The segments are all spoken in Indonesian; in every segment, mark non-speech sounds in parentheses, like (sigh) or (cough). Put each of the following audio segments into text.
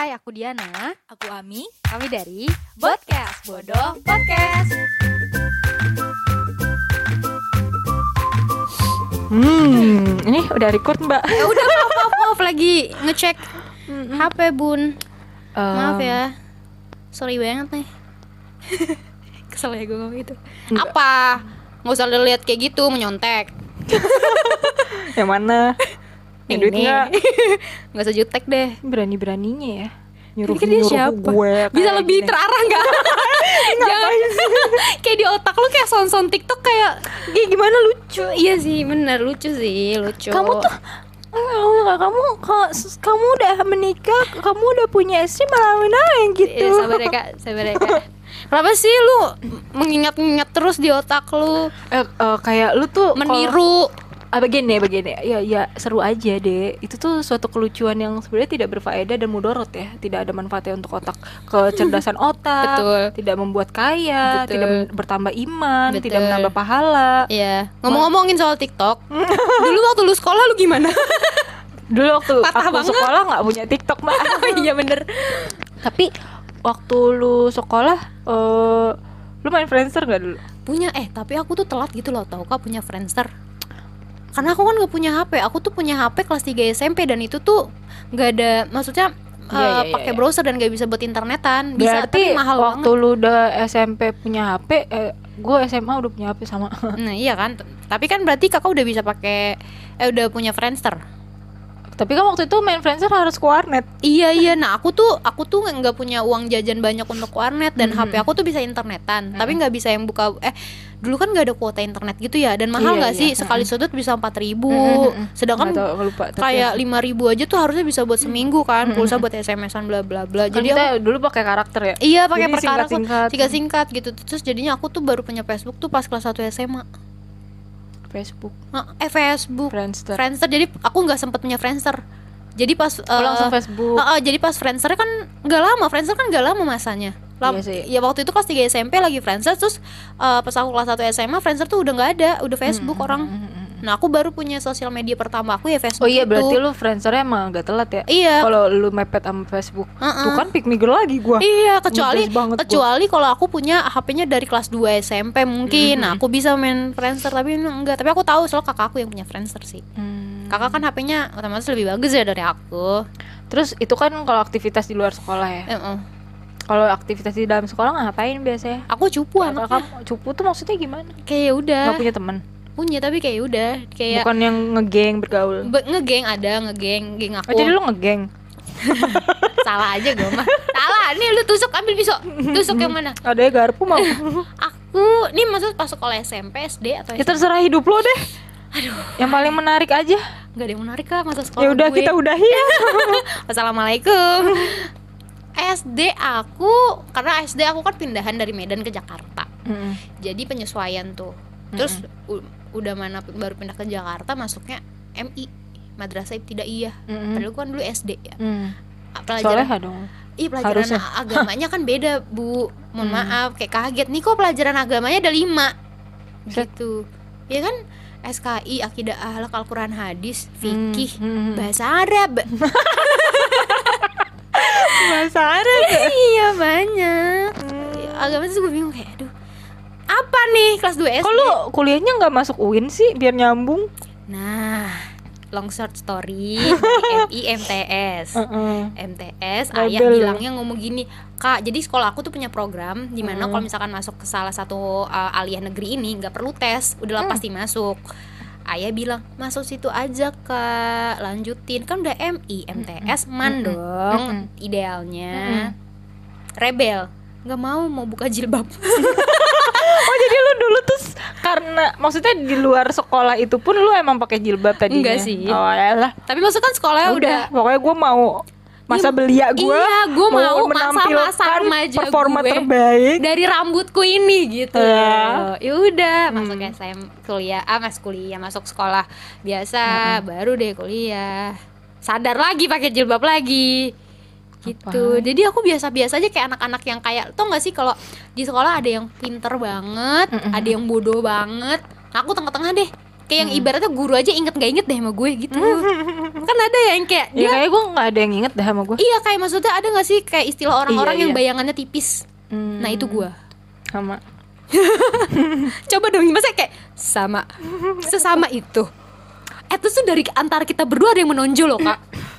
Hai, aku Diana. Aku Ami. Kami dari Podcast Bodoh Podcast. Hmm, ini udah record mbak. Ya udah maaf, maaf, maaf lagi ngecek HP bun. Maaf Em, ya. Sorry banget nih. (laughs) Kesel ya gue ngomong gitu. Enggak. Apa? Nggak usah lihat kayak gitu menyontek. (laughs) Yang mana? Yang duit (laughs) nggak? Nggak usah jutek deh. Berani beraninya ya. Nyuruh kan dia nyuruh siapa? gue. Bisa lebih gini. terarah nggak? (laughs) Jangan (laughs) kayak di otak lu kayak son-son TikTok kayak Ih, gimana lucu? Iya sih, bener lucu sih, lucu. Kamu tuh enggak, kamu kok kamu udah menikah, kamu udah punya istri malah main gitu. Iya, sabar ya kak, sabar ya kak. Kenapa sih lu mengingat-ingat terus di otak lu Eh, eh, kayak lu tuh meniru? Ah begini begini ya ya seru aja deh itu tuh suatu kelucuan yang sebenarnya tidak berfaedah dan mudorot ya tidak ada manfaatnya untuk otak kecerdasan (laughs) otak Betul. tidak membuat kaya Betul. tidak bertambah iman Betul. tidak menambah pahala Iya. Ngomong-ngomongin soal TikTok, (laughs) dulu waktu lu sekolah lu gimana? (laughs) dulu waktu Patah aku banget. sekolah nggak punya tiktok mbak iya bener. tapi waktu lu sekolah eh lu main Friendster nggak dulu Punya eh tapi aku tuh telat gitu loh tau kak punya Friendster. Karena aku kan gak punya HP, aku tuh punya HP kelas 3 SMP dan itu tuh nggak ada maksudnya eh, iya, iya, pakai iya. browser dan gak bisa buat internetan. Bisa berarti tapi mahal waktu banget. lu udah SMP punya HP eh gue SMA udah punya HP sama (laughs) Nah iya kan, tapi kan berarti kakak udah bisa pakai, eh udah punya Friendster. tapi kan waktu itu main Friendster harus ke warnet Iya iya, nah aku tuh aku tuh nggak punya uang jajan banyak untuk warnet dan Mhm. HP aku tuh bisa internetan, tapi nggak bisa yang buka eh dulu kan nggak ada kuota internet gitu ya dan mahal Iya, nggak iya. sih sekali sudut bisa empat ribu, Mhm, mhm. sedangkan tahu, lupa tapi kayak lima ribu aja tuh harusnya bisa buat seminggu kan, Mhm. pulsa buat SMS-an bla bla bla. kan Jadi kita aku, dulu pakai karakter ya iya pakai perkara singkat-singkat. singkat singkat gitu. Terus jadinya aku tuh baru punya Facebook tuh pas kelas 1 SMA. Facebook Nah, eh Facebook, Friendster Friendster. Jadi aku nggak sempet punya Friendster. Jadi pas Oh, eh, langsung Facebook Heeh, jadi pas Friendster kan nggak lama, Friendster kan nggak lama masanya. Lam- Iya sih. Ya waktu itu kelas 3 SMP lagi Friendster terus eh, pas aku kelas 1 SMA Friendster tuh udah nggak ada, udah Facebook orang. Nah, aku baru punya sosial media pertama aku ya Facebook oh iya itu. berarti lu Friendster emang agak telat ya Iya. kalau lu mepet sama Facebook Heeh. tuh kan pick me girl lagi gua Iya, kecuali kecuali kalau aku punya HP-nya dari kelas 2 SMP mungkin. Nah, aku bisa main Friendster tapi enggak. Tapi aku tahu soal kakak aku yang punya Friendster sih. Hmm. Kakak kan HP-nya otomatis lebih bagus ya dari aku. terus itu kan kalau aktivitas di luar sekolah ya Heeh. Kalau aktivitas di dalam sekolah ngapain biasanya? Aku cupu Kayak anaknya. kamu cupu tuh maksudnya gimana? Kayak ya udah. nggak punya teman? Punya tapi kayak ya udah. Kayak bukan yang ngegeng bergaul? Be- ngegeng ada ngegeng geng aku. Oh jadi lu ngegeng? (laughs) Salah aja gue mah. Salah nih lu tusuk ambil pisau. Tusuk yang mana? (laughs) Ada ya garpu mau? (laughs) Aku nih maksud pas sekolah SMP SD atau ya terserah hidup lo deh. Aduh. Yang paling menarik aja. Nggak ada yang menarik kah masa sekolah ya udah kita udahi ya. Assalamualaikum SD aku karena SD aku kan pindahan dari Medan ke Jakarta Mm-mm. jadi penyesuaian tuh terus u- udah mana baru pindah ke Jakarta masuknya MI madrasah ibtidaiyah Mm-mm. padahal gua kan dulu SD ya Mm. pelajaran Soleha dong Iya pelajaran Harusnya. (laughs) agamanya kan beda bu Mohon Hmm. maaf kayak kaget Nih kok pelajaran agamanya ada lima. Gitu Ya kan SKI, Akidah Ahlak, Al-Quran Hadis, Hmm, Fikih, hmm. Bahasa Arab (laughs) bahasa Arab (laughs) Iya banyak. Agama itu gue bingung kayak aduh Apa nih kelas 2 SD kok lu kuliahnya nggak masuk UIN sih biar nyambung? Nah long short story MI MTS Heeh. MTS Rebel ayah bilangnya ngomong gini kak jadi sekolah aku tuh punya program di mana Hmm. kalau misalkan masuk ke salah satu uh, aliyah negeri ini nggak perlu tes udah lah Hmm. pasti masuk ayah bilang masuk situ aja kak. Lanjutin. Kan udah MI MTS man Mm-mm. dong idealnya. Rebel. Nggak mau mau buka jilbab. (laughs) Oh jadi lu dulu tuh karena maksudnya di luar sekolah itu pun lu emang pakai jilbab tadinya? Enggak sih. oh lah. Tapi maksud kan sekolahnya udah pokoknya gue mau masa Iya, belia gue iya, mau masa-masa menampilkan remaja performa gue. terbaik dari rambutku ini gitu Ya. ya udah Hmm. masuk SM kuliah ah mas kuliah masuk sekolah biasa baru deh kuliah sadar lagi pakai jilbab lagi gitu Apaan? jadi aku biasa-biasa aja kayak anak-anak yang kayak tau gak sih kalau di sekolah ada yang pinter banget Mm-mm. ada yang bodoh banget nah, aku tengah-tengah deh kayak yang ibaratnya guru aja inget nggak inget deh sama gue gitu. (laughs) Kan ada ya yang kayak Ya dia kayak gue nggak ada yang inget dah sama gue. iya kayak maksudnya ada nggak sih kayak istilah orang-orang Iya, yang iya. bayangannya tipis? Hmm, nah itu gue sama. (laughs) coba dong masa kayak sama. Sesama itu. Eh terus tuh dari antara kita berdua ada yang menonjol loh kak (laughs)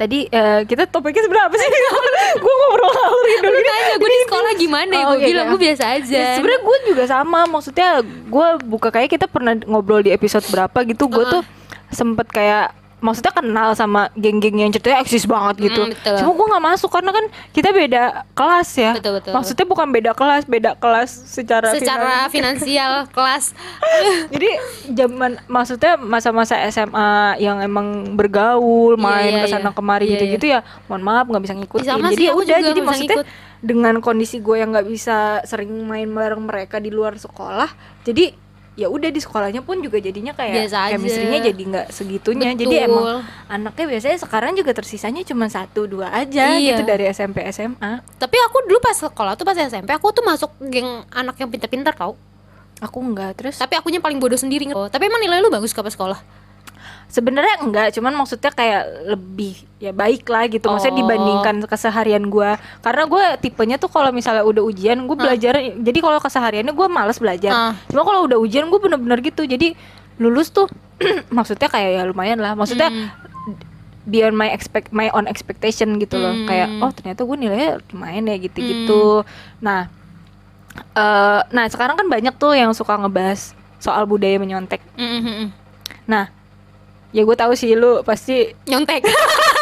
Tadi eh, kita topiknya seberapa sih? (laughs) gue ngobrol ngalur lu nanya gue di sekolah gimana ya Oh, gue iya, bilang iya. gue biasa aja Ya, sebenarnya gue juga sama maksudnya gue buka kayak kita pernah ngobrol di episode berapa gitu gue Uh-uh. tuh sempet kayak maksudnya kenal sama geng-geng yang ceritanya eksis banget gitu Mm, betul. cuma gue nggak masuk karena kan kita beda kelas ya Betul, betul. maksudnya bukan beda kelas beda kelas secara secara finan- finansial (laughs) kelas jadi zaman maksudnya masa-masa SMA yang emang bergaul Iya, main iya, ke sana iya. kemari Iya, gitu-gitu ya mohon maaf nggak bisa ngikutin Sama jadi sih, ya udah jadi maksudnya ngikut. dengan kondisi gue yang nggak bisa sering main bareng mereka di luar sekolah jadi ya udah di sekolahnya pun juga jadinya kayak Biasa aja. chemistry-nya jadi nggak segitunya jadi Betul. emang anaknya biasanya sekarang juga tersisanya cuma satu dua aja Iya. gitu dari SMP SMA tapi aku dulu pas sekolah tuh pas SMP aku tuh masuk geng anak yang pintar-pintar tau aku enggak terus tapi akunya paling bodoh sendiri oh, tapi emang nilai lu bagus ke pas sekolah sebenarnya enggak cuman maksudnya kayak lebih ya baik lah gitu maksudnya Oh. dibandingkan keseharian gua karena gue tipenya tuh kalau misalnya udah ujian gue belajar jadi kalau kesehariannya gue males belajar Ah. cuma kalau udah ujian gue bener-bener gitu jadi lulus tuh (clears throat) maksudnya kayak ya lumayan lah maksudnya Hmm. beyond my expect my own expectation gitu loh Hmm. kayak oh ternyata gue nilainya lumayan ya gitu-gitu nah eh nah sekarang kan banyak tuh yang suka ngebahas soal budaya menyontek Mm, mm, mm, mm. nah ya gue tahu sih lu pasti nyontek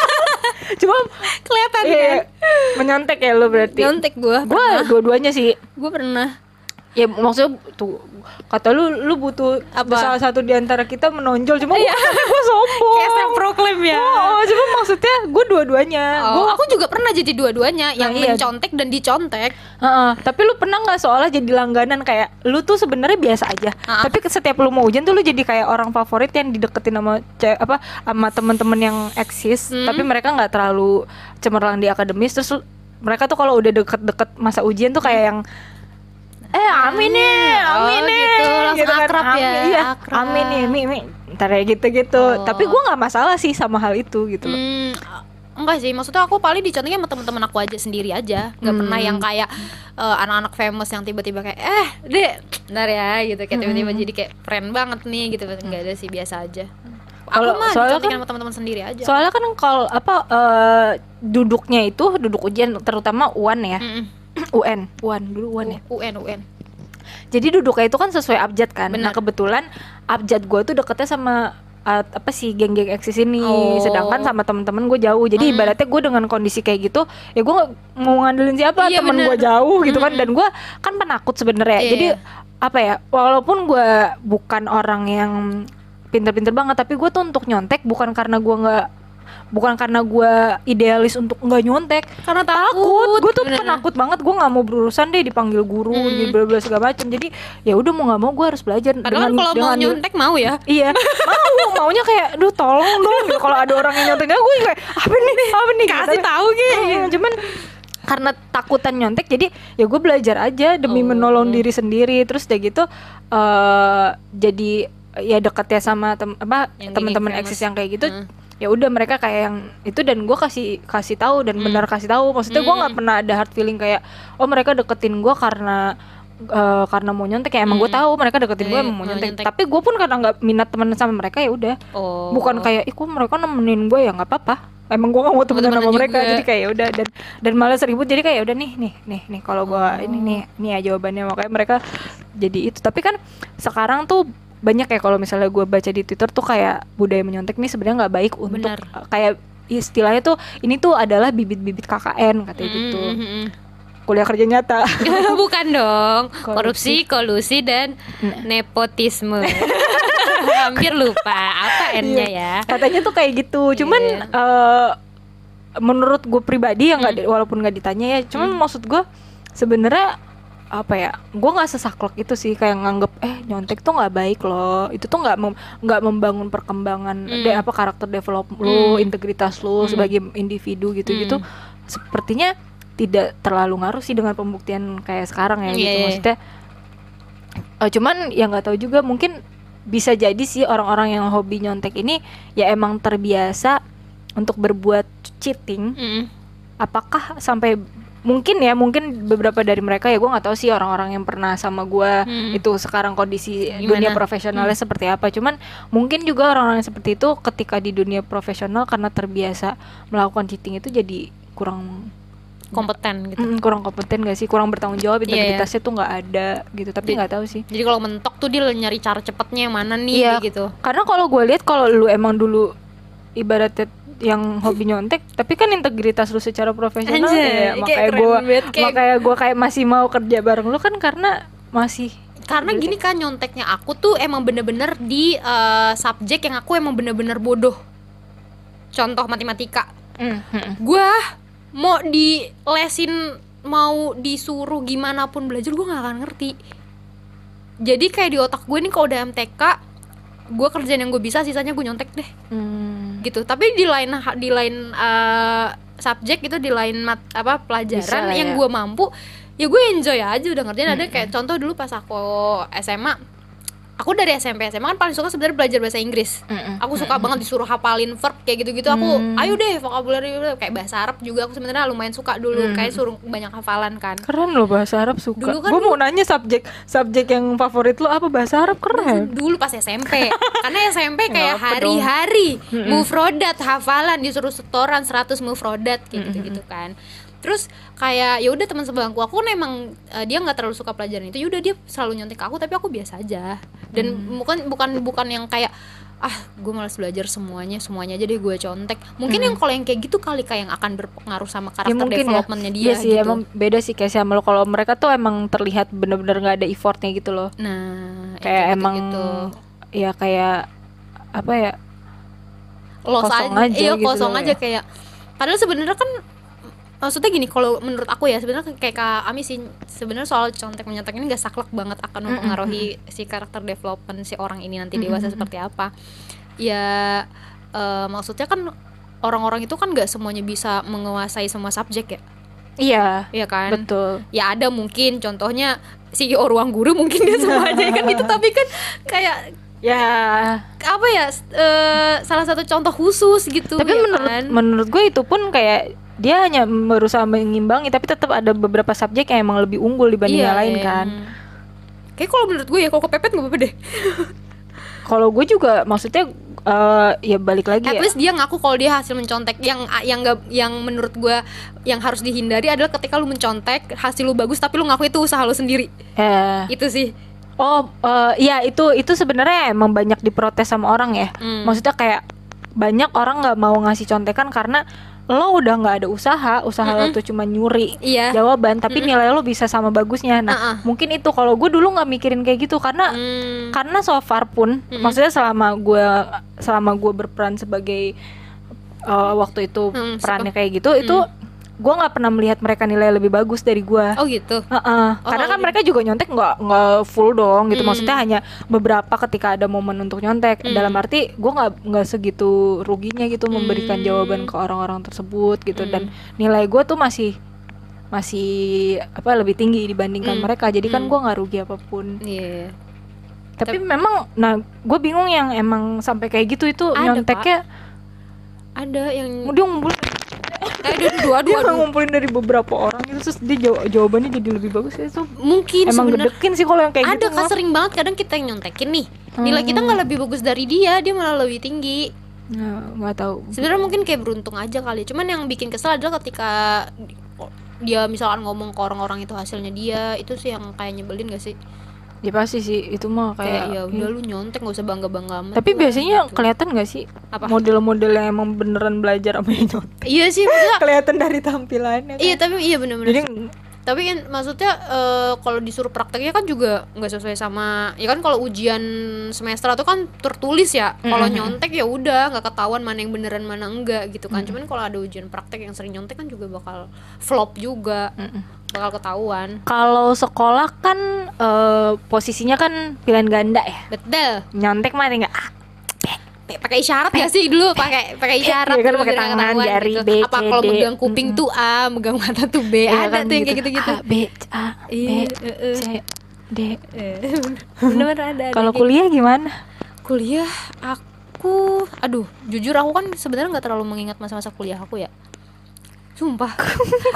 (laughs) cuma kelihatan kan Iya, menyontek ya lo berarti. nyontek gue Gue dua-duanya sih. gue pernah Ya maksudnya tuh kata lu lu butuh Apa? salah satu di antara kita menonjol cuma gue gue sombong. kayak self proclaim ya Oh, cuma maksudnya gue dua-duanya. Oh, Gua- aku juga pernah jadi dua-duanya yang iya. mencontek dan dicontek. Heeh, tapi lu pernah nggak soalnya jadi langganan kayak lu tuh sebenarnya biasa aja. Ah. Tapi setiap lu mau ujian tuh lu jadi kayak orang favorit yang dideketin sama apa sama temen-temen yang eksis, Hmm. tapi mereka nggak terlalu cemerlang di akademis terus lu- mereka tuh kalau udah deket-deket masa ujian tuh kayak yang eh amin nih, Oh, amin nih, gitu, langsung akrab ya, amin, iya, akrab. amin nih, mi, mi, ntar ya gitu-gitu. Oh. Tapi gua nggak masalah sih sama hal itu gitu loh. Hmm, enggak sih, maksudnya aku paling diconteknya sama teman-teman aku aja sendiri aja. Nggak Hmm. pernah yang kayak eh, anak-anak famous yang tiba-tiba kayak eh, Dek, bentar ya gitu kayak tiba-tiba Hmm. jadi kayak friend banget nih gitu. Enggak ada sih biasa aja. Kalau- aku mah soalnya kan- sama teman-teman sendiri aja. Soalnya kan kalau apa eh, duduknya itu duduk ujian terutama UAN ya. Mm-mm. UN, UAN dulu UAN ya. UN UN. Jadi duduknya itu kan sesuai abjad kan. Nah Benar. kebetulan abjad gue tuh deketnya sama uh, apa sih geng-geng eksis ini. Oh. Sedangkan sama temen-temen gue jauh. Jadi Hmm. ibaratnya gue dengan kondisi kayak gitu, ya gue mau ngandelin siapa Iya, temen gue jauh gitu kan. Mm-mm. Dan gue kan penakut sebenarnya. Iya. Jadi apa ya? Walaupun gue bukan orang yang pinter-pinter banget, tapi gue tuh untuk nyontek bukan karena gue nggak bukan karena gue idealis untuk nggak nyontek Karena takut gue tuh bener. penakut banget gue nggak mau berurusan deh dipanggil guru Hmm. gitu bla bla segala macam jadi ya udah mau nggak mau gue harus belajar Padahal kalau mau nyontek mau ya. iya mau maunya kayak duh tolong dong gitu. kalau ada orang yang nyonteknya gue kayak apa nih apa nih Kasih Tapi- tahu gitu. Iya, cuman karena takutan nyontek jadi ya gue belajar aja demi Oh. menolong diri sendiri terus udah gitu eh jadi ya deket ya sama tem apa teman-teman eksis yang kayak gitu Hmm. Ya udah mereka kayak yang itu dan gue kasih kasih tahu dan benar kasih tahu maksudnya gue nggak Hmm. pernah ada hard feeling kayak oh mereka deketin gue karena eh, karena mau nyontek ya emang gue Hmm. tahu mereka deketin gue Iya, emang mau nyontek nyontek. tapi gue pun karena nggak minat temen sama mereka ya udah Oh. bukan kayak ih kok mereka nemenin gue ya nggak apa-apa emang gue gak mau temenan temenan sama mereka juga. jadi kayak ya udah dan dan malas ribut jadi kayak ya udah nih nih nih nih kalau gue Oh. ini nih nih ya jawabannya makanya mereka jadi itu tapi kan sekarang tuh banyak ya kalau misalnya gue baca di twitter tuh kayak budaya menyontek nih sebenarnya nggak baik untuk uh, kayak istilahnya tuh ini tuh adalah bibit-bibit KKN katanya gitu Mm, mm, mm. kuliah kerja nyata (laughs) Bukan dong. Korupsi. Kolusi dan nepotisme. (laughs) Hampir lupa apa N-nya ya. katanya tuh kayak gitu cuman Iya. eh, menurut gue pribadi yang nggak Hmm. walaupun nggak ditanya ya cuman maksud gue sebenarnya apa ya gue nggak sesaklek itu sih kayak nganggep eh nyontek tuh nggak baik loh itu tuh nggak mem- nggak membangun perkembangan Hmm. de apa karakter develop lo Hmm. integritas lo Hmm. sebagai individu gitu gitu Hmm. sepertinya tidak terlalu ngaruh sih dengan pembuktian kayak sekarang ya Iya, gitu iya. maksudnya eh, cuman ya nggak tahu juga mungkin bisa jadi sih orang-orang yang hobi nyontek ini ya emang terbiasa untuk berbuat cheating Mm-mm. apakah sampai mungkin ya mungkin beberapa dari mereka ya gue nggak tahu sih orang-orang yang pernah sama gue Hmm. itu sekarang kondisi Gimana? dunia profesionalnya seperti apa cuman mungkin juga orang-orang yang seperti itu ketika di dunia profesional karena terbiasa melakukan cheating itu jadi kurang kompeten gitu mm, kurang kompeten gak sih kurang bertanggung jawab Iya, iya. integritasnya tuh nggak ada gitu tapi nggak tahu sih jadi kalau mentok tuh dia nyari cara cepetnya yang mana nih Iya. gitu karena kalau gue lihat kalau lu emang dulu ibaratnya yang hobi nyontek tapi kan integritas lu secara profesional Anjay, ya kayak makanya gue makanya gue kayak masih mau kerja bareng lu kan karena masih karena gini kan nyonteknya aku tuh emang bener-bener di eh, subjek yang aku emang bener-bener bodoh. Contoh matematika. Gua mau di lesin mau disuruh gimana pun belajar gue nggak akan ngerti. Jadi kayak di otak gue nih kalau udah MTK gue kerjaan yang gue bisa sisanya gue nyontek deh Hmm. gitu tapi di lain di lain eh, subjek itu di lain mat, apa Bisa pelajaran lah yang ya. gue mampu ya gue enjoy aja udah ngerjain ada kayak contoh dulu pas aku SMA aku dari SMP SMA kan paling suka sebenarnya belajar bahasa Inggris. Mm-mm. aku suka banget disuruh hafalin verb kayak gitu-gitu aku Hmm. ayo deh vocabulary kayak bahasa Arab juga aku sebenarnya lumayan suka dulu kayak suruh banyak hafalan kan. Keren lo bahasa Arab suka. Dulu kan gue mau nanya subjek subjek yang favorit lo apa? Bahasa Arab keren. Dulu pas SMP (laughs) karena SMP kayak hari-hari mufrodat hafalan disuruh setoran 100 mufrodat kayak gitu-gitu kan terus kayak ya udah teman sebangku aku kan emang eh, dia nggak terlalu suka pelajaran itu yaudah dia selalu nyontek ke aku tapi aku biasa aja. Dan bukan bukan bukan yang kayak ah gue malas belajar semuanya semuanya aja deh gue contek. Mungkin yang kalau yang kayak gitu kali kayak yang akan berpengaruh sama karakter developmentnya dia Iya sih gitu. emang beda sih kayak sama lo kalau mereka tuh emang terlihat bener-bener nggak ada effortnya gitu loh. Nah ya kayak emang gitu-gitu. ya kayak apa ya los kosong aja, aja iya gitu kosong aja ya. kayak. Padahal sebenarnya kan maksudnya gini kalau menurut aku ya sebenarnya kayak Kak Ami sih sebenarnya soal contek menyontek ini gak saklek banget akan mempengaruhi si karakter development si orang ini nanti dewasa seperti apa. Ya eh, maksudnya kan orang-orang itu kan gak semuanya bisa menguasai semua subjek ya? Iya Iya kan? betul. Ya ada mungkin contohnya CEO ruang guru mungkin dia semuanya kan itu (laughs) tapi kan kayak ya. apa ya eh, salah satu contoh khusus gitu tapi ya menurut kan? menurut gue itu pun kayak dia hanya berusaha mengimbangi tapi tetap ada beberapa subjek yang emang lebih unggul dibanding yang lain iya. kan Kayak kalau menurut gue ya kalau kepepet nggak apa-apa deh. (laughs) kalau gue juga maksudnya eh, ya balik lagi At ya least dia ngaku kalau dia hasil mencontek yang yang nggak yang menurut gue yang harus dihindari adalah ketika lu mencontek hasil lu bagus tapi lu ngaku itu usaha lu sendiri. Eh, Itu sih. oh eh, iya itu itu sebenarnya emang banyak diprotes sama orang ya Hmm. maksudnya kayak banyak orang nggak mau ngasih contekan karena lo udah nggak ada usaha usaha lo tuh cuma nyuri Iya. jawaban tapi nilai lo bisa sama bagusnya. Nah Uh-uh. mungkin itu. Kalau gue dulu nggak mikirin kayak gitu karena Hmm. karena so far pun maksudnya selama gue selama gue berperan sebagai uh, waktu itu Hmm, perannya kayak gitu itu gue nggak pernah melihat mereka nilai lebih bagus dari gue Oh gitu. Heeh. karena kalau kan mereka juga nyontek nggak nggak full dong gitu. Hmm. maksudnya hanya beberapa ketika ada momen untuk nyontek. Dalam arti gue nggak nggak segitu ruginya gitu memberikan jawaban ke orang-orang tersebut gitu. Dan nilai gue tuh masih masih apa lebih tinggi dibandingkan mereka. Jadi kan gue nggak rugi apa pun. Iya. tapi memang nah gue bingung yang emang sampai kayak gitu itu Ada, nyonteknya Ada yang dia ngumpul eh dua dua dia dua, dua. ngumpulin dari beberapa orang gitu terus dia jaw- jawabannya jadi lebih bagus itu Mungkin emang gedekin sih kalau yang kayak ada gitu kan Ngap. sering banget kadang kita yang nyontekin nih. Nilai kita nggak lebih bagus dari dia, dia malah lebih tinggi. Nah, nggak tahu sebenarnya mungkin kayak beruntung aja kali cuman yang bikin kesel adalah ketika dia misalkan ngomong ke orang-orang itu hasilnya dia itu sih yang kayak nyebelin gak sih ya pasti sih itu mah kayak kayak, ya udah lu nyontek gak usah bangga bangga amat tapi lah, biasanya gitu. kelihatan gak sih Apa? model-model yang emang beneran belajar sama nyontek? Iya sih maksudnya (laughs) kelihatan dari tampilannya kan. iya tapi iya bener-bener. Jadi tapi kan maksudnya eh, kalau disuruh prakteknya kan juga nggak sesuai sama ya kan kalau ujian semester itu kan tertulis ya. Kalau nyontek ya udah nggak ketahuan mana yang beneran mana enggak gitu kan. Cuman kalau ada ujian praktek yang sering nyontek kan juga bakal flop juga bakal ketahuan. Kalau sekolah kan eh, posisinya kan pilihan ganda ya. Betul. Nyontek mah tinggal ah, pakai isyarat ya sih dulu? Pakai pakai isyarat Iya kan, pakai tangan, jari, gitu. B, apa C, kalau D. megang kuping tuh A megang mata tuh B ya ada kan tuh yang kayak gitu-gitu? A B A B Iya, eh, eh. C D. (laughs) Bener ada kalau kayak- kuliah gimana? Kuliah aku aduh jujur aku kan sebenarnya nggak terlalu mengingat masa-masa kuliah aku ya sumpah.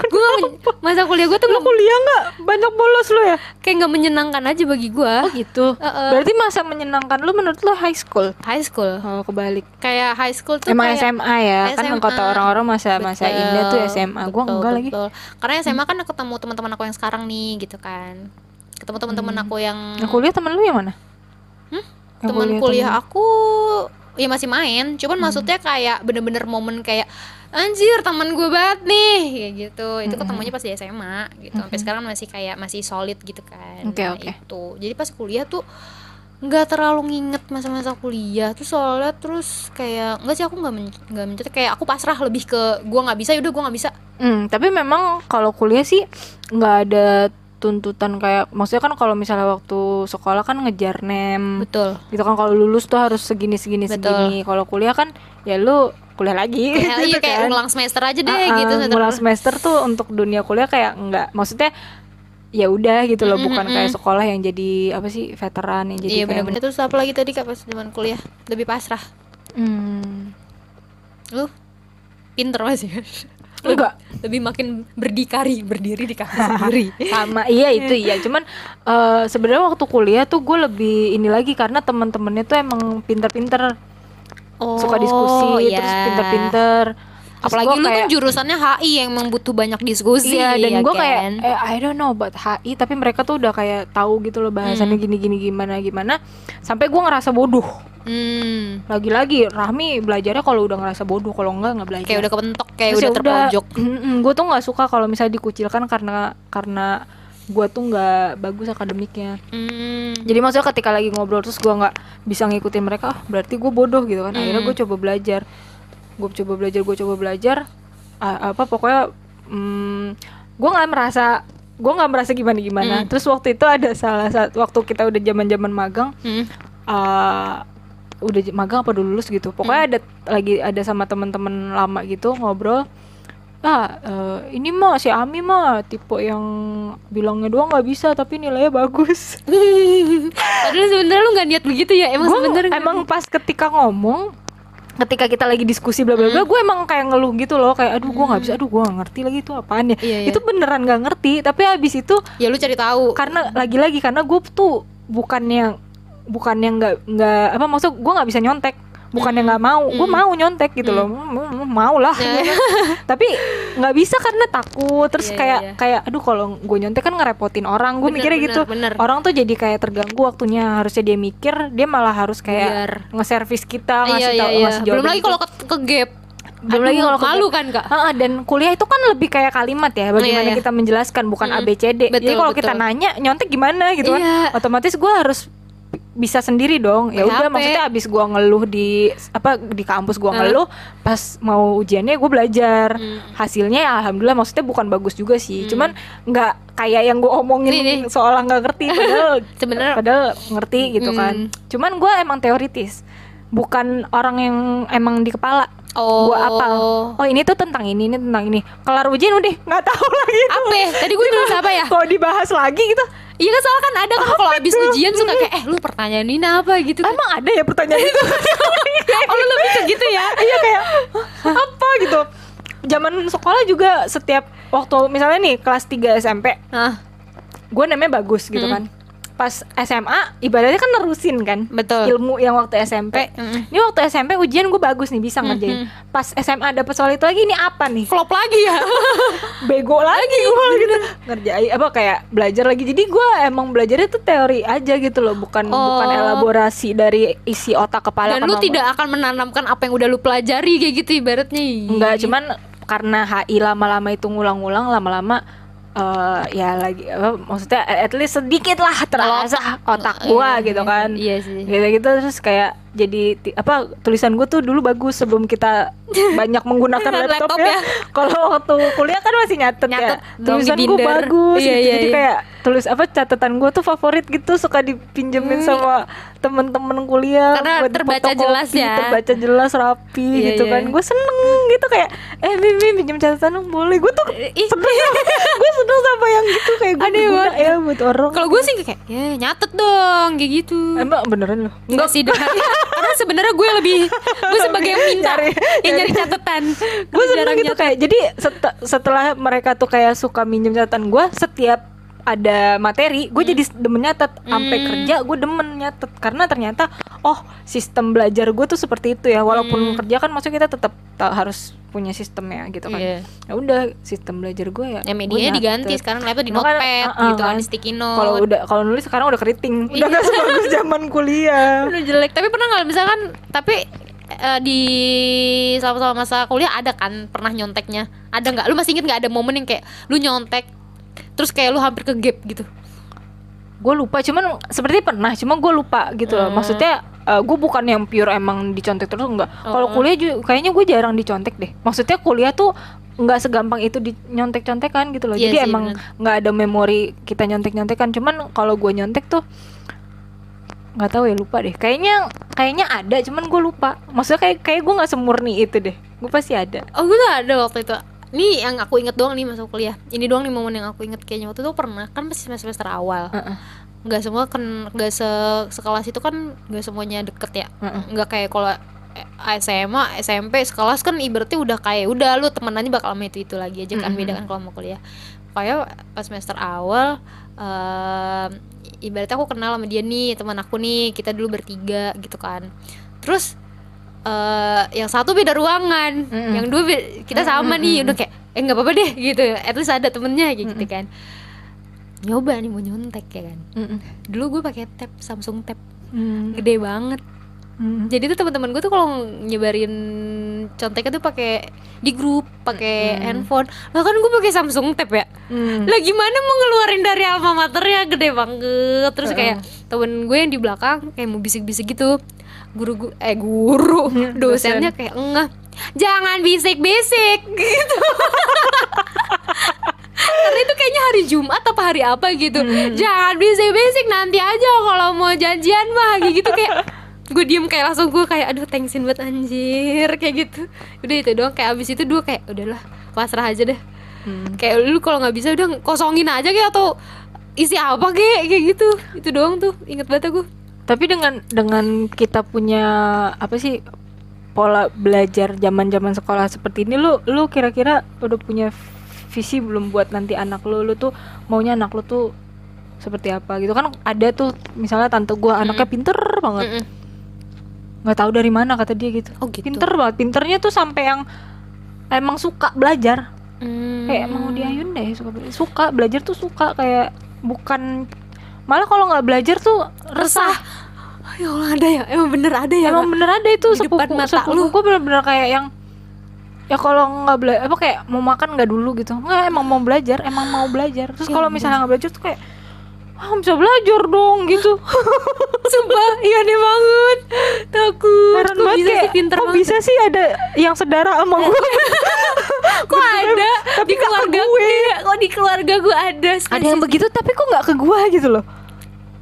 Gue gak men- masa kuliah gue tuh Lu kuliah nggak? Banyak bolos lu ya? Kayak nggak menyenangkan aja bagi gue oh gitu. Heeh. berarti masa menyenangkan lu menurut lu high school? High school. Oh kebalik. Kayak high school tuh emang kayak SMA ya? Kan SMA. kata orang-orang masa masa Betul, indah tuh SMA gua betul, enggak lagi. betul. karena SMA kan ketemu teman-teman aku yang sekarang nih gitu kan. Ketemu teman-teman aku yang Nah, kuliah temen lu yang mana? Hmm? Yang teman kuliah, temen- aku ya masih main. Cuman maksudnya kayak bener-bener momen kayak anjir teman gue banget nih. Kayak gitu. Itu ketemunya pas di SMA gitu. Sampai sekarang masih kayak masih solid gitu kan. Oke, Nah, oke. itu. Jadi pas kuliah tuh nggak terlalu nginget masa-masa kuliah. Tuh soalnya terus kayak nggak sih aku nggak men- nggak mencetak kayak aku pasrah lebih ke gue nggak bisa yaudah gue nggak bisa. Hmm, tapi memang kalau kuliah sih nggak ada tuntutan kayak maksudnya kan kalau misalnya waktu sekolah kan ngejar nem. Betul. Gitu kan kalau lulus tuh harus segini segini Betul. segini. Kalau kuliah kan ya lu kuliah lagi kayak, iya kayak kan. ulang semester aja deh Ah, ah, gitu semester- ngulang semester tuh untuk dunia kuliah kayak enggak maksudnya ya udah gitu loh Mm-mm, bukan mm-mm. kayak sekolah yang jadi apa sih veteran yang jadi iya benar-benar terus apa lagi tadi kak pas zaman kuliah? Lebih pasrah? Hmm, lu pinter masih enggak lebih makin berdikari berdiri di kaki sendiri. (laughs) Sama iya itu iya. Cuman eh, sebenarnya waktu kuliah tuh gue lebih ini lagi karena teman-temannya tuh emang pinter-pinter suka diskusi iya. terus pinter-pinter Terus apalagi lu kan kayak- jurusannya HI yang memang butuh banyak diskusi Iya dan ya gue kan? kayak eh, I don't know about HI tapi mereka tuh udah kayak tahu gitu loh bahasannya Hmm. gini-gini gimana gimana sampai gue ngerasa bodoh hmm, lagi-lagi Rahmi belajarnya kalau udah ngerasa bodoh kalau enggak nggak belajar kayak udah kepentok kayak Terus udah ya terpojok gue tuh nggak suka kalau misalnya dikucilkan karena karena gue tuh nggak bagus akademiknya. Hmm, jadi maksudnya ketika lagi ngobrol terus gue nggak bisa ngikutin mereka ah, berarti gue bodoh gitu kan. Akhirnya Hmm. gue coba belajar. Gue coba belajar gue coba belajar. Apa pokoknya hmm, gue nggak merasa gue nggak merasa gimana gimana Hmm. terus waktu itu ada salah satu waktu kita udah zaman zaman magang hmm. uh, udah magang apa udah lulus gitu. Pokoknya ada lagi ada sama teman-teman lama gitu ngobrol ah eh, ini mah si Ami mah tipe yang bilangnya doang nggak bisa tapi nilainya bagus. (laughs) Padahal sebenarnya lu nggak niat begitu ya emang sebenarnya emang pas ketika ngomong ketika kita lagi diskusi bla bla bla gue emang kayak ngeluh gitu loh kayak aduh gue nggak bisa aduh gue nggak ngerti lagi itu apaan ya. Iya, iya. itu beneran nggak ngerti tapi habis itu ya lu cari tahu. karena lagi-lagi karena gue tuh bukannya bukannya nggak nggak apa maksud gue nggak bisa nyontek bukannya nggak mau gue Mm. mau nyontek gitu loh. Mm, mm, mau lah. Ya. (laughs) tapi nggak bisa karena takut. Terus Iya, kayak iya, iya. kayak aduh kalau gue nyontek kan ngerepotin orang. Gue mikirnya bener, gitu. bener. orang tuh jadi kayak terganggu waktunya. Harusnya dia mikir dia malah harus kayak nge-service kita iya ngasih iya tahu iya. ngasih belum jawaban lagi gitu. kalau ke, ke gap. Belum lagi kalau ke malu kan kak? Heeh, dan kuliah itu kan lebih kayak kalimat ya bagaimana Iya, iya. kita menjelaskan bukan Mm, ABCD jadi kalau kita nanya nyontek gimana gitu kan? Iya. otomatis gue harus bisa sendiri dong ya udah maksudnya abis gua ngeluh di apa di kampus gua Hah? ngeluh pas mau ujiannya gue belajar Hmm. hasilnya ya alhamdulillah maksudnya bukan bagus juga sih Hmm. cuman nggak kayak yang gue omongin Nih, nih. seolah nggak ngerti padahal (laughs) Sebenarnya- padahal ngerti gitu kan Hmm. cuman gue emang teoritis bukan orang yang emang di kepala oh gua apa oh. Ini tuh tentang ini ini tentang ini. Kelar ujian udah nggak tahu (laughs) lagi tuh. apa ya? tadi gue nulis apa ya? Kalau dibahas lagi gitu? Iya kan soalnya kan ada kan kalau habis ujian suka kayak eh lu pertanyaan ini apa? gitu kan. Emang ada ya pertanyaan itu? (laughs) Oh lu lebih ke gitu ya? Iya kayak "Hah, apa? gitu. Zaman sekolah juga setiap waktu misalnya nih kelas 3 SMP nah gue namanya bagus gitu Hmm. kan pas SMA ibaratnya kan nerusin kan betul. ilmu yang waktu SMP Mm-mm. ini waktu SMP ujian gue bagus nih bisa ngerjain. Pas SMA dapet soal itu lagi ini apa nih? Flop lagi ya? (laughs) Bego lagi gue gitu. Ngerjain apa kayak belajar lagi. Jadi gue emang belajarnya tuh teori aja gitu loh bukan bukan Oh. elaborasi dari isi otak kepala dan lu tidak akan menanamkan apa yang udah lu pelajari kayak gitu ibaratnya. Enggak, cuman karena HI lama-lama itu ngulang-ngulang lama-lama eh ya lagi apa maksudnya at least sedikit lah terasa otak. gua Iya, gitu kan. iya sih. Gitu-gitu terus kayak jadi apa tulisan gue tuh dulu bagus sebelum kita (laughs) banyak menggunakan laptop, Laptop ya. ya. (laughs) Kalau waktu kuliah kan masih nyatet, Nyatet ya. dong di Tulisan gue bagus Iya, gitu. iya, jadi iya. kayak tulis apa catatan gue tuh favorit gitu suka dipinjemin Hmm. sama temen-temen kuliah Karena buat terbaca jelas ya. terbaca jelas rapi Iya, gitu iya. kan gue seneng gitu kayak eh Mimi pinjem catatan boleh gue tuh Ih. (laughs) seneng gue seneng sama yang gitu kayak gue banget. ya buat orang Kalau gue sih kayak ya nyatet dong kayak gitu. emang beneran loh Enggak sih sebenarnya gue lebih gue sebagai yang minta Nyari- yang nyari catatan. gue seneng Jarang gitu nyatet. kayak jadi set- setelah mereka tuh kayak suka minjem catatan gue setiap ada materi gue jadi demen nyatet sampai Hmm. kerja gue demen nyatet karena ternyata oh sistem belajar gue tuh seperti itu ya walaupun kerja kan maksudnya kita tetap ta- harus punya sistemnya gitu kan Iya. ya udah sistem belajar gue ya Ya nyatet. diganti sekarang laptop di notepad uh-uh, gitu kan. kan sticky note. kalau udah kalau nulis sekarang udah keriting udah Iya. gak sebagus zaman kuliah (laughs) Udah jelek tapi pernah nggak misalkan tapi eh, di selama-selama masa kuliah ada kan pernah nyonteknya ada nggak lu masih inget nggak ada momen yang kayak lu nyontek terus kayak lu hampir ke gap gitu. Gue lupa cuman seperti pernah cuma gue lupa gitu loh. Hmm. maksudnya gue bukan yang pure emang dicontek terus enggak. Kalau Hmm. kuliah juga kayaknya gue jarang dicontek deh. Maksudnya kuliah tuh nggak segampang itu di nyontek contekan gitu loh. Iya jadi sih, emang nggak ada memori kita nyontek nyontekan cuman kalau gue nyontek tuh nggak tahu ya lupa deh. Kayaknya kayaknya ada cuman gue lupa. Maksudnya kayak kayak gue nggak semurni itu deh. Gue pasti ada. Oh gue tuh ada waktu itu ini yang aku inget doang nih masuk kuliah. Ini doang nih momen yang aku inget kayaknya. Waktu itu pernah kan masih semester semester awal. Heeh. nggak semua kan nggak se sekelas itu kan nggak semuanya deket ya. Nggak kayak kalau eh, SMA SMP sekelas kan ibaratnya udah kayak udah lu temenannya bakal sama itu itu lagi aja kan Mm-mm. beda kan kalau mau kuliah. Kayak pas semester awal em, ibaratnya aku kenal sama dia nih teman aku nih kita dulu bertiga gitu kan. Terus eh yang satu beda ruangan Mm-mm. yang dua be- kita sama nih udah kayak eh nggak apa-apa deh gitu. At least ada temennya kayak gitu kan. Nyoba nih mau nyontek ya kan? Mm-mm. dulu gue pakai tab Samsung tab Mm. gede banget. Mm. jadi tuh teman-teman gue tuh kalau nyebarin conteknya tuh pakai di grup pakai handphone. Lah kan gue pakai Samsung tab ya? Mm. lah gimana mau ngeluarin dari alma maternya gede banget. Terus kayak temen gue yang di belakang kayak mau bisik-bisik gitu guru gu eh guru. Dosennya kayak enggak jangan bisik-bisik. (laughs) Gitu. Karena itu kayaknya hari Jumat apa hari apa gitu. Jangan bisik-bisik nanti aja kalau mau janjian mah gitu kayak gue diem kayak langsung gue kayak aduh thanksin buat anjir kayak gitu. Udah itu doang kayak abis itu dua kayak udahlah pasrah aja deh. Mm. kayak lu kalau nggak bisa udah kosongin aja kayak atau isi apa kayak kayak gitu. Itu doang tuh inget banget aku Tapi dengan dengan kita punya apa sih pola belajar zaman-zaman sekolah seperti ini lu lu kira-kira udah punya visi belum buat nanti anak lu? Lu tuh maunya anak lu tuh seperti apa gitu? Kan ada tuh misalnya tante gua anaknya pinter banget. Nggak tahu dari mana kata dia gitu. Oh gitu. Pinter banget. Pinternya tuh sampai yang emang suka belajar. Hmm. kayak mau diayun deh suka belajar suka belajar tuh suka. Kayak bukan malah kalau nggak belajar tuh resah. Ah, ya Allah ada ya? Emang bener ada ya emang bener ada itu Di depan sepupu mata sepupu lu. gue bener-bener kayak yang ya kalau nggak belajar apa kayak mau makan nggak dulu gitu. Nggak emang mau belajar emang mau belajar. Terus Ya kalau misalnya nggak belajar tuh kayak ah bisa belajar dong gitu. (laughs) Sumpah iya aneh banget. Takut. Heran kok banget bisa kayak sih pinter kok banget? bisa sih ada yang sedara sama (laughs) gue (laughs) kok ada? tapi di nggak ke keluarga gue. Iya, kok di keluarga gue ada ada yang begitu tapi kok nggak ke gue gitu loh?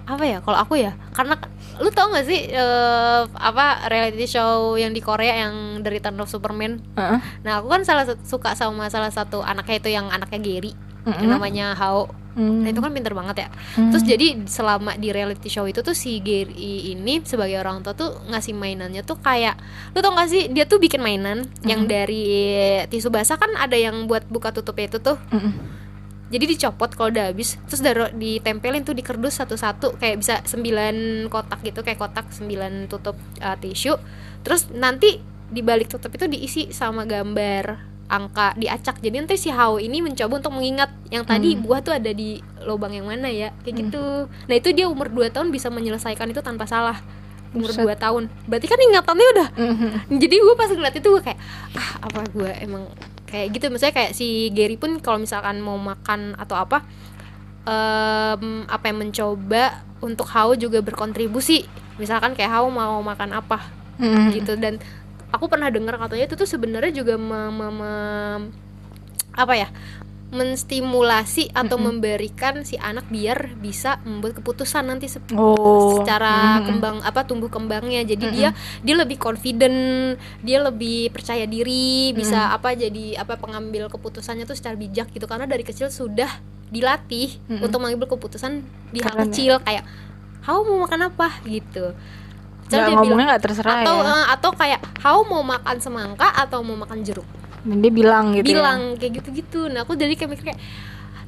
Apa ya kalau aku ya? Karena lu tau gak sih eh, apa reality show yang di Korea yang dari Return of Superman? Heeh. nah aku kan salah suka sama salah satu anaknya itu yang anaknya Gary Mm-mm. yang namanya Hao Hmm. nah itu kan pinter banget ya Hmm. terus jadi selama di reality show itu tuh si Gary ini sebagai orang tua tuh ngasih mainannya tuh kayak lu tau gak sih dia tuh bikin mainan yang dari tisu basah kan ada yang buat buka tutupnya itu tuh Mm-mm. jadi dicopot kalau udah habis terus daro ditempelin tuh di kerdus satu-satu kayak bisa sembilan kotak gitu kayak kotak sembilan tutup uh, tisu terus nanti di balik tutup itu diisi sama gambar angka diacak jadi nanti si Hao ini mencoba untuk mengingat yang tadi Hmm. buah tuh ada di lubang yang mana ya kayak gitu nah itu dia umur 2 tahun bisa menyelesaikan itu tanpa salah umur Buset. 2 tahun berarti kan ingatannya udah Mm-mm. jadi gue pas ngeliat itu gue kayak ah apa gue emang kayak gitu misalnya kayak si Gary pun kalau misalkan mau makan atau apa em, apa yang mencoba untuk Hao juga berkontribusi misalkan kayak Hao mau makan apa Mm-mm. gitu dan aku pernah dengar katanya itu tuh sebenarnya juga me- me- me- apa ya menstimulasi atau memberikan si anak biar bisa membuat keputusan nanti se- Oh. secara Mhm. kembang apa tumbuh kembangnya jadi dia dia lebih confident dia lebih percaya diri bisa apa jadi apa pengambil keputusannya tuh secara bijak gitu karena dari kecil sudah dilatih Mhm. untuk mengambil keputusan di hal ya. kecil kayak Hao mau makan apa gitu Terus Nggak dia ngomongnya nggak terserah atau ya. eh, atau kayak Hao mau makan semangka atau mau makan jeruk Dan dia bilang gitu. ya. bilang kayak gitu-gitu nah aku jadi kayak mikir kayak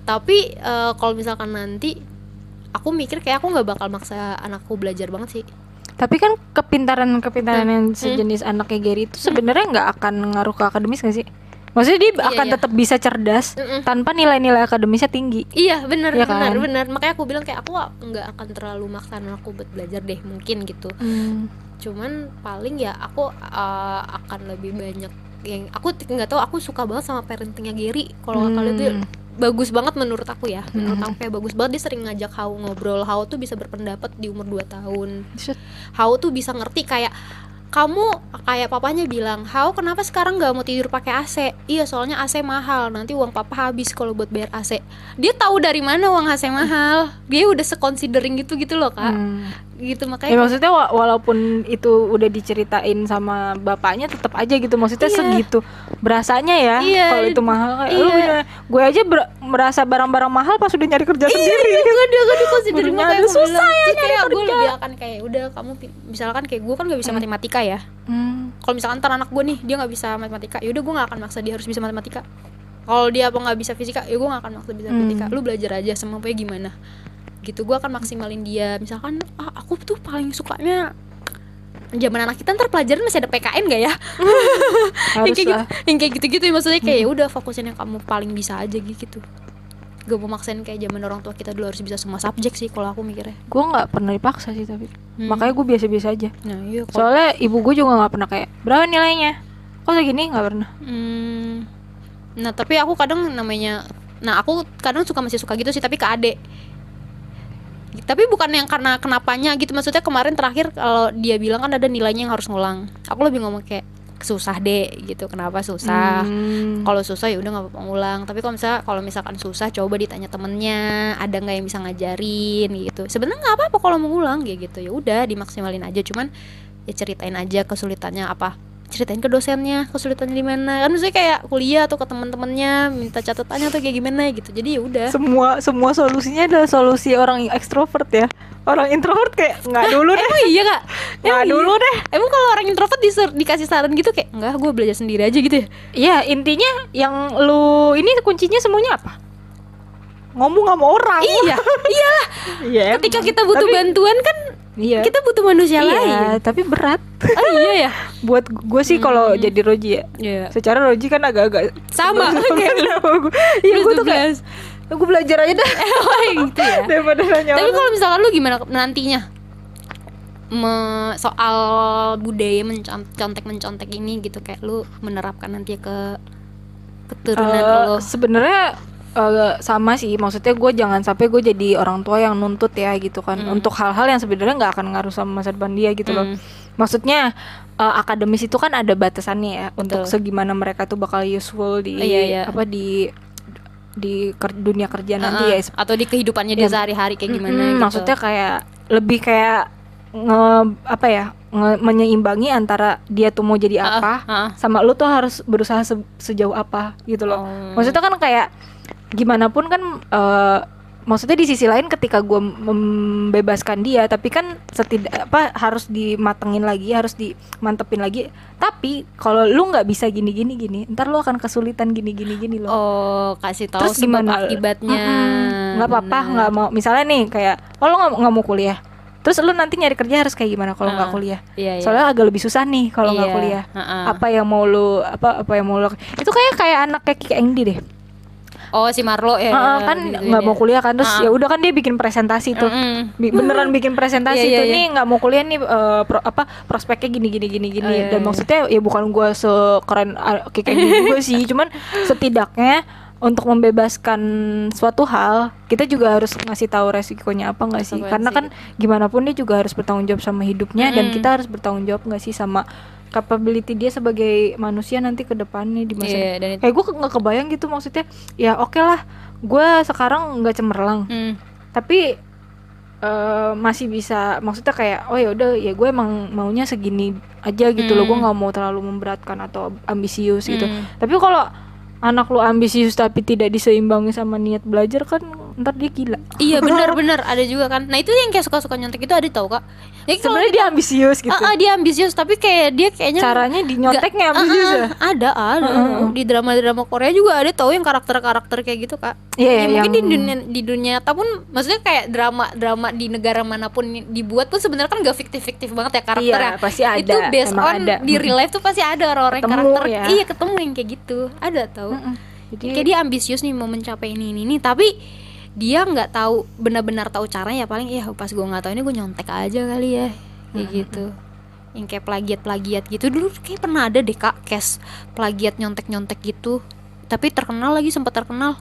tapi eh, kalau misalkan nanti aku mikir kayak aku nggak bakal maksa anakku belajar banget sih Tapi kan kepintaran-kepintaran Hmm. yang sejenis anaknya Gary itu sebenarnya nggak akan ngaruh ke akademis gak sih? Maksudnya dia Iya, akan iya. tetap bisa cerdas Mm-mm. tanpa nilai-nilai akademisnya tinggi. Iya benar benar kan? benar makanya aku bilang kayak aku nggak akan terlalu maksa anakku buat belajar deh mungkin gitu cuman paling ya aku uh, akan lebih banyak yang aku nggak tahu aku suka banget sama parentingnya Gary kalau Hmm. kalian tuh bagus banget menurut aku ya menurut Hmm. aku kayak bagus banget dia sering ngajak Hao ngobrol Hao tuh bisa berpendapat di umur 2 tahun. Hao tuh bisa ngerti kayak kamu kayak papanya bilang Hao kenapa sekarang nggak mau tidur pakai AC iya soalnya AC mahal nanti uang papa habis kalau buat bayar AC dia tahu dari mana uang AC mahal. Dia udah seconsidering gitu gitu loh kak. Hmm. Gitu Ya makanya maksudnya wa- walaupun itu udah diceritain sama bapaknya tetap aja gitu maksudnya Iya. segitu berasanya ya Iya. kalau itu mahal kayak lu Iya. punya- gue aja ber- merasa barang-barang mahal pas udah nyari kerja sendiri Iya, gak ada gak dikonsiderin Barunya makanya susah ya nyari kayak gue lebih akan kayak udah kamu misalkan kayak gue kan gak bisa matematika ya Hmm. kalau misalkan ntar anak gue nih dia nggak bisa matematika yaudah gue nggak akan maksa dia harus bisa matematika kalau dia apa nggak bisa fisika ya gue nggak akan maksa bisa Hmm. fisika lu belajar aja semampunya gimana gitu gue akan maksimalin dia. Misalkan ah aku tuh paling sukanya zaman anak kita ntar pelajaran masih ada PKN gak ya? (laughs) Yang kayak gitu yang kayak gitu gitu maksudnya kayak ya udah fokusin yang kamu paling bisa aja gitu. Gak mau maksain kayak zaman orang tua kita dulu harus bisa semua subjek sih kalau aku mikirnya. Gue nggak pernah dipaksa sih tapi Hmm. makanya gue biasa-biasa aja. Nah iya kok. Soalnya ibu gue juga nggak pernah kayak berapa nilainya? Kok segini? Nggak pernah. Hmm. Nah tapi aku kadang namanya Nah aku kadang suka masih suka gitu sih Tapi ke adek Tapi bukan yang karena kenapanya gitu. Maksudnya kemarin terakhir Kalau dia bilang kan ada nilainya yang harus ngulang. Aku lebih ngomong kayak Susah deh gitu. Kenapa susah? Hmm. Kalau susah ya udah nggak apa-apa ngulang. Tapi kalau misalnya kalau misalkan susah Coba ditanya temennya. Ada nggak yang bisa ngajarin gitu. Sebenarnya nggak apa-apa kalau mau ngulang kayak gitu. Ya udah dimaksimalin aja. Cuman ya ceritain aja kesulitannya apa ceritain ke dosennya kesulitannya di mana. Kan maksudnya kayak kuliah atau ke teman-temannya minta catatannya tuh kayak gimana gitu. Jadi ya udah. Semua semua solusinya adalah solusi orang ekstrovert ya. Orang introvert kayak nggak dulu deh. emang iya kak? (laughs) Nggak Emang iya? dulu deh. Emang kalau orang introvert disur- dikasih saran gitu kayak enggak gue belajar sendiri aja gitu ya? Iya intinya yang lu ini kuncinya semuanya apa? Ngomong sama orang. Iya (laughs) iyalah. Iya, ketika kita butuh Tapi- bantuan kan iya. Kita butuh manusia iya lain. tapi berat. Oh iya ya? (laughs) Buat gue sih kalau jadi Roji ya. Iya. secara Roji kan agak-agak sama (laughs) kayak iya gue tuh kayak gue belajar aja dah. (laughs) Gitu ya. Daripada nanya Tapi kalau misalkan lu gimana nantinya? Me- soal budaya mencontek mencontek ini gitu kayak lu menerapkan nanti ke keturunan Eh, lo. sebenarnya eh, sama sih maksudnya gue jangan sampai gue jadi orang tua yang nuntut ya gitu kan Hmm. untuk hal-hal yang sebenarnya nggak akan ngaruh sama masa depan dia gitu loh Hmm. maksudnya eh, akademis itu kan ada batasannya ya untuk Betul. segimana mereka tuh bakal useful di Iya, iya. apa di di ker- dunia kerja nanti ya atau di kehidupannya dia Ya. sehari-hari kayak gimana Mm-mm, gitu. maksudnya kayak lebih kayak nge apa ya nge- menyeimbangi antara dia tuh mau jadi apa heeh. sama lu tuh harus berusaha se- sejauh apa gitu loh Oh. maksudnya kan kayak gimana pun kan eh, maksudnya di sisi lain ketika gue membebaskan dia tapi kan setidak apa harus dimatengin lagi harus dimantepin lagi. Tapi kalau lu nggak bisa gini gini gini ntar lu akan kesulitan gini gini gini loh. Oh, kasih tahu terus gimana? akibatnya. Nggak apa-apa Benar. nggak mau. Misalnya nih kayak oh lo nggak mau kuliah. Terus lu nanti nyari kerja harus kayak gimana kalau nggak Ah, kuliah? Iya, iya. soalnya agak lebih susah nih kalau nggak Iya, kuliah. heeh. apa yang mau lu apa apa yang mau lu itu kayak kayak anak kayak Kiki Engdi deh Oh, si Marlo ya. Heeh, kan digituin nggak ya. mau kuliah kan terus Ah. ya udah kan dia bikin presentasi tuh Mm-mm. Bi- beneran bikin presentasi Iya, iya, tuh iya. nih nggak mau kuliah nih eh, pro- apa prospeknya gini gini gini gini Oh, iya, dan iya. maksudnya ya bukan gua sekeren Engdi juga sih cuman setidaknya untuk membebaskan suatu hal kita juga harus ngasih tahu resikonya apa nggak sih karena kan gimana pun dia juga harus bertanggung jawab sama hidupnya dan Mm-mm. kita harus bertanggung jawab nggak sih sama capability dia sebagai manusia nanti ke depannya di masa dan itu kayak gue nggak kebayang gitu maksudnya ya oke lah gue sekarang nggak cemerlang Hmm. tapi eh, masih bisa maksudnya kayak oh ya udah ya gue emang maunya segini aja gitu loh gue Hmm. nggak mau terlalu memberatkan atau ambisius gitu Hmm. tapi kalau anak lu ambisius tapi tidak diseimbangi sama niat belajar kan ntar dia gila. Iya (laughs) benar-benar ada juga kan. Nah itu yang kayak suka-suka nyontek itu ada tau kak. Kalau sebenarnya dia ambisius gitu. Ah, ah, dia ambisius tapi kayak dia kayaknya caranya di nyonteknya nggak- ambisius ya? ah, ada. Ada di drama-drama Korea juga ada tau yang karakter-karakter kayak gitu kak. Iya, Ya, mungkin di yang- dunia di dunia nyata pun maksudnya kayak drama-drama di negara mana pun dibuat pun sebenarnya kan gak fiktif-fiktif banget ya karakternya Iya, pasti ada. itu based Emang on ada. di real life tuh pasti ada orang-orang Ketemu karakter. ya. iya ketemu yang kayak gitu. Ada tau. Jadi kayak dia ambisius nih mau mencapai ini ini, ini. Tapi dia nggak tahu benar-benar tahu caranya ya paling ya pas gue nggak tahu ini gue nyontek aja kali ya kayak gitu. yang kayak plagiat-plagiat gitu. Dulu kayak pernah ada deh kak case plagiat nyontek-nyontek gitu. Tapi terkenal lagi sempat terkenal.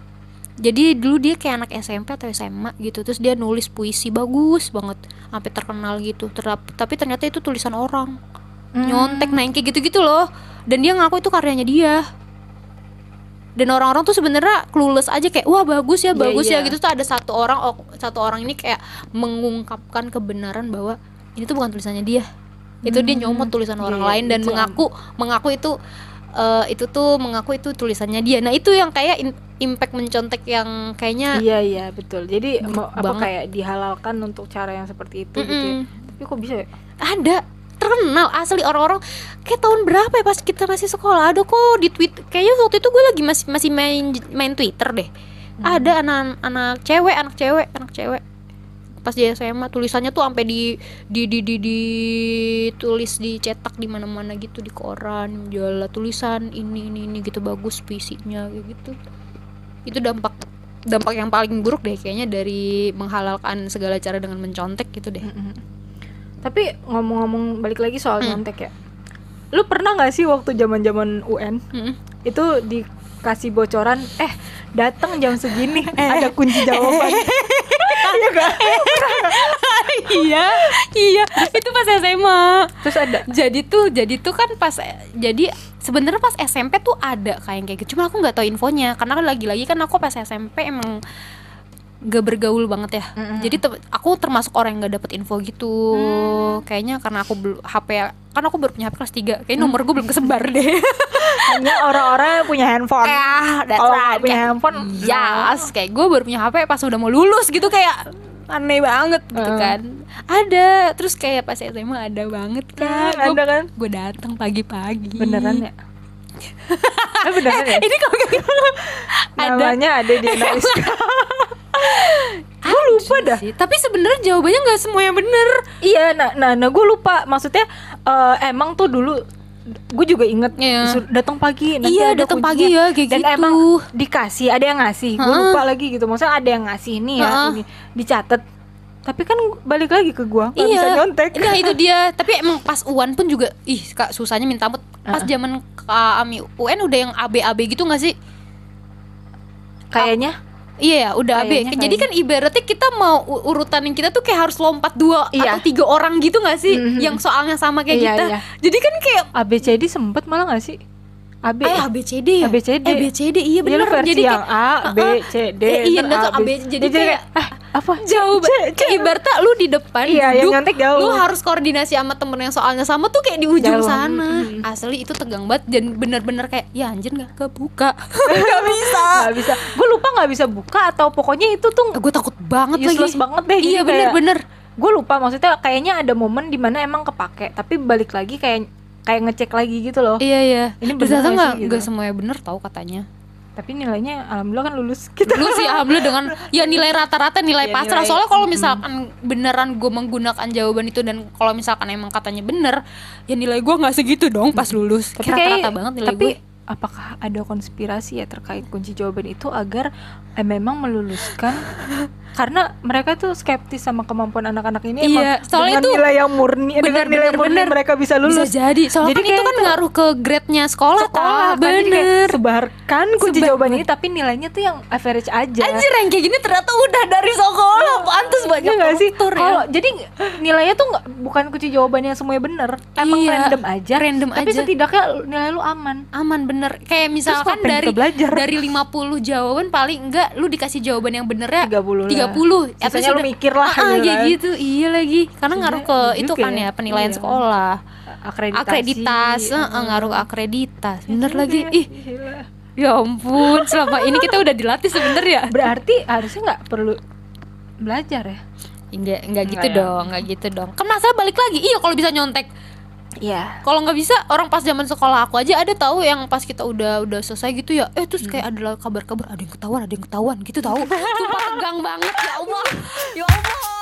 Jadi dulu dia kayak anak SMP atau SMA gitu terus dia nulis puisi bagus banget sampai terkenal gitu. Terap- tapi ternyata itu tulisan orang. Nyontek nah yang kayak gitu-gitu loh. Dan dia ngaku itu karyanya dia dan orang-orang tuh sebenarnya clueless aja kayak wah bagus ya Iya, bagus iya. ya gitu tuh ada satu orang oh, satu orang ini kayak mengungkapkan kebenaran bahwa ini tuh bukan tulisannya dia itu dia nyomot tulisan Iya, orang iya, lain dan itu mengaku mengaku itu eh, itu tuh mengaku itu tulisannya dia nah itu yang kayak in- impact mencontek yang kayaknya iya iya betul jadi mau apa banget. kayak dihalalkan untuk cara yang seperti itu gitu ya. Tapi kok bisa ya? ada terkenal asli. Orang-orang kayak tahun berapa ya pas kita masih sekolah? Ada kok di tweet kayaknya waktu itu gue lagi masih masih main main Twitter deh. Ada anak anak cewek anak cewek anak cewek. Pas di SMA tulisannya tuh sampai di di di di ditulis dicetak di mana-mana gitu di koran jual tulisan ini ini ini gitu bagus kayak gitu. Itu dampak dampak yang paling buruk deh kayaknya dari menghalalkan segala cara dengan mencontek gitu deh. Mm-mm. Tapi ngomong-ngomong balik lagi soal Hmm. nyontek ya. Lu pernah nggak sih waktu zaman-zaman UN Mm-mm. itu dikasih bocoran eh datang jam segini (laughs) ada kunci jawaban. (laughs) Iya iya iya. Itu pas SMA terus ada? Jadi tuh jadi tuh kan pas jadi sebenarnya pas SMP tuh ada kayak kayak gitu. Cuma aku nggak tahu infonya. Karena kan lagi-lagi kan aku pas SMP emang gak bergaul banget ya Mm-mm. jadi te- aku termasuk orang yang nggak dapet info gitu kayaknya karena aku belum HP kan aku baru punya HP kelas 3 kayaknya nomor gue belum kesebar deh (laughs) hanya orang-orang yang punya handphone ah that's kalau right. punya Kayak, handphone Yes, kayak gue baru punya HP pas udah mau lulus gitu kayak aneh banget gitu Heeh. kan. Ada, terus kayak pas SMA ada banget kan. Hmm, ada kan? Gue datang pagi-pagi. beneran ya Eh, beneran ya? Ini kalau kayak gitu. Namanya ada di analis gue lupa dah. sih. Tapi sebenarnya jawabannya nggak semuanya bener. iya nah nah, nah gue lupa. Maksudnya eh, emang tuh dulu gue juga inget Iya. datang pagi nanti Iya, datang pagi ya, kayak dan gitu. emang dikasih ada yang ngasih. Gue lupa lagi gitu. Maksudnya ada yang ngasih nih ya ini. Dicatat tapi kan balik lagi ke nggak iya. bisa nyontek Nah, itu dia. (laughs) Tapi emang pas UAN pun juga ih Kak susahnya minta ampun. Pas Heeh. zaman kami UN udah yang AB-AB gitu nggak sih? kayaknya Iya ya, udah AB. Kayaknya, Jadi kan ibaratnya kita mau urutan yang kita tuh kayak harus lompat dua Iya. atau tiga orang gitu nggak sih? Mhm. Yang soalnya sama kayak Iya, kita. iya. Jadi kan kayak ABCD sempet malah nggak sih AB eh ya? ABCD ya? ABCD. ABCD iya Jadi bener. versi Jadi yang kayak A, B. C, D, Eh, iya, tuh A, B. AB. Jadi kayak eh, apa? jauh banget. Lu di depan Iya, yang duduk, nyontek jauh. Lu harus koordinasi sama temen yang soalnya sama tuh kayak di ujung Jauh. sana. Mhm. Asli itu tegang banget dan bener-bener kayak ya anjir nggak kebuka. (laughs) Gak bisa. Nggak bisa. Gue lupa nggak bisa buka atau pokoknya itu tuh Gue takut banget useless lagi. banget deh. Iya bener-bener. Gue lupa maksudnya kayaknya ada momen di mana emang kepake tapi balik lagi kayak kayak ngecek lagi gitu loh. Iya iya. Ini ternyata nggak nggak gitu? nggak semuanya bener tahu katanya. Tapi nilainya alhamdulillah kan lulus (laughs) kita. Lu sih alhamdulillah dengan ya nilai rata-rata nilai Iya, pasrah. nilai- Soalnya kalau misalkan beneran gue menggunakan jawaban itu dan kalau misalkan emang katanya bener, ya nilai gue nggak segitu dong pas lulus. Tapi kayak rata-rata banget nilai tapi gue. Apakah ada konspirasi ya terkait kunci jawaban itu agar eh, memang meluluskan (laughs) karena mereka tuh skeptis sama kemampuan anak-anak ini Iya, emang soalnya dengan tuh- nilai yang murni Bener, dengan nilai bener, murni bener. mereka bisa bisa lulus jadi soalnya Jadi kan itu kan itu- ngaruh ke grade-nya sekolah, sekolah kan bener sebarkan kunci Sebar- jawaban ini tapi nilainya tuh yang average aja Anjir yang kayak gini ternyata udah dari sekolah Pantes banyak Iya sih? ya Kalau jadi nilainya tuh nggak bukan kunci jawabannya semuanya bener, emang Iya, random aja. random tapi aja. setidaknya nilai lu aman. aman bener kayak misalkan dari belajar? dari 50 jawaban paling enggak lu dikasih jawaban yang benernya 30 lah. 30 At Sisanya least lu mikir lah, ah, kayak kan. gitu iya lagi karena ngaruh ke Sebenarnya itu kan ya. ya penilaian Iya. sekolah Akreditasi. akreditas eh, eh. ngaruh ke akreditas bener Iya, lagi iya, ih gila. ya ampun selama ini kita udah dilatih sebenernya Berarti harusnya nggak perlu belajar ya? enggak enggak gitu ya. dong enggak gitu dong kan masa balik lagi iya kalau bisa nyontek Iya. Yeah. Kalau nggak bisa orang pas zaman sekolah aku aja ada tahu yang pas kita udah udah selesai gitu ya. Eh terus kayak ada kabar-kabar ada yang ketahuan, ada yang ketahuan gitu tahu. Sumpah tegang banget ya Allah. Ya Allah.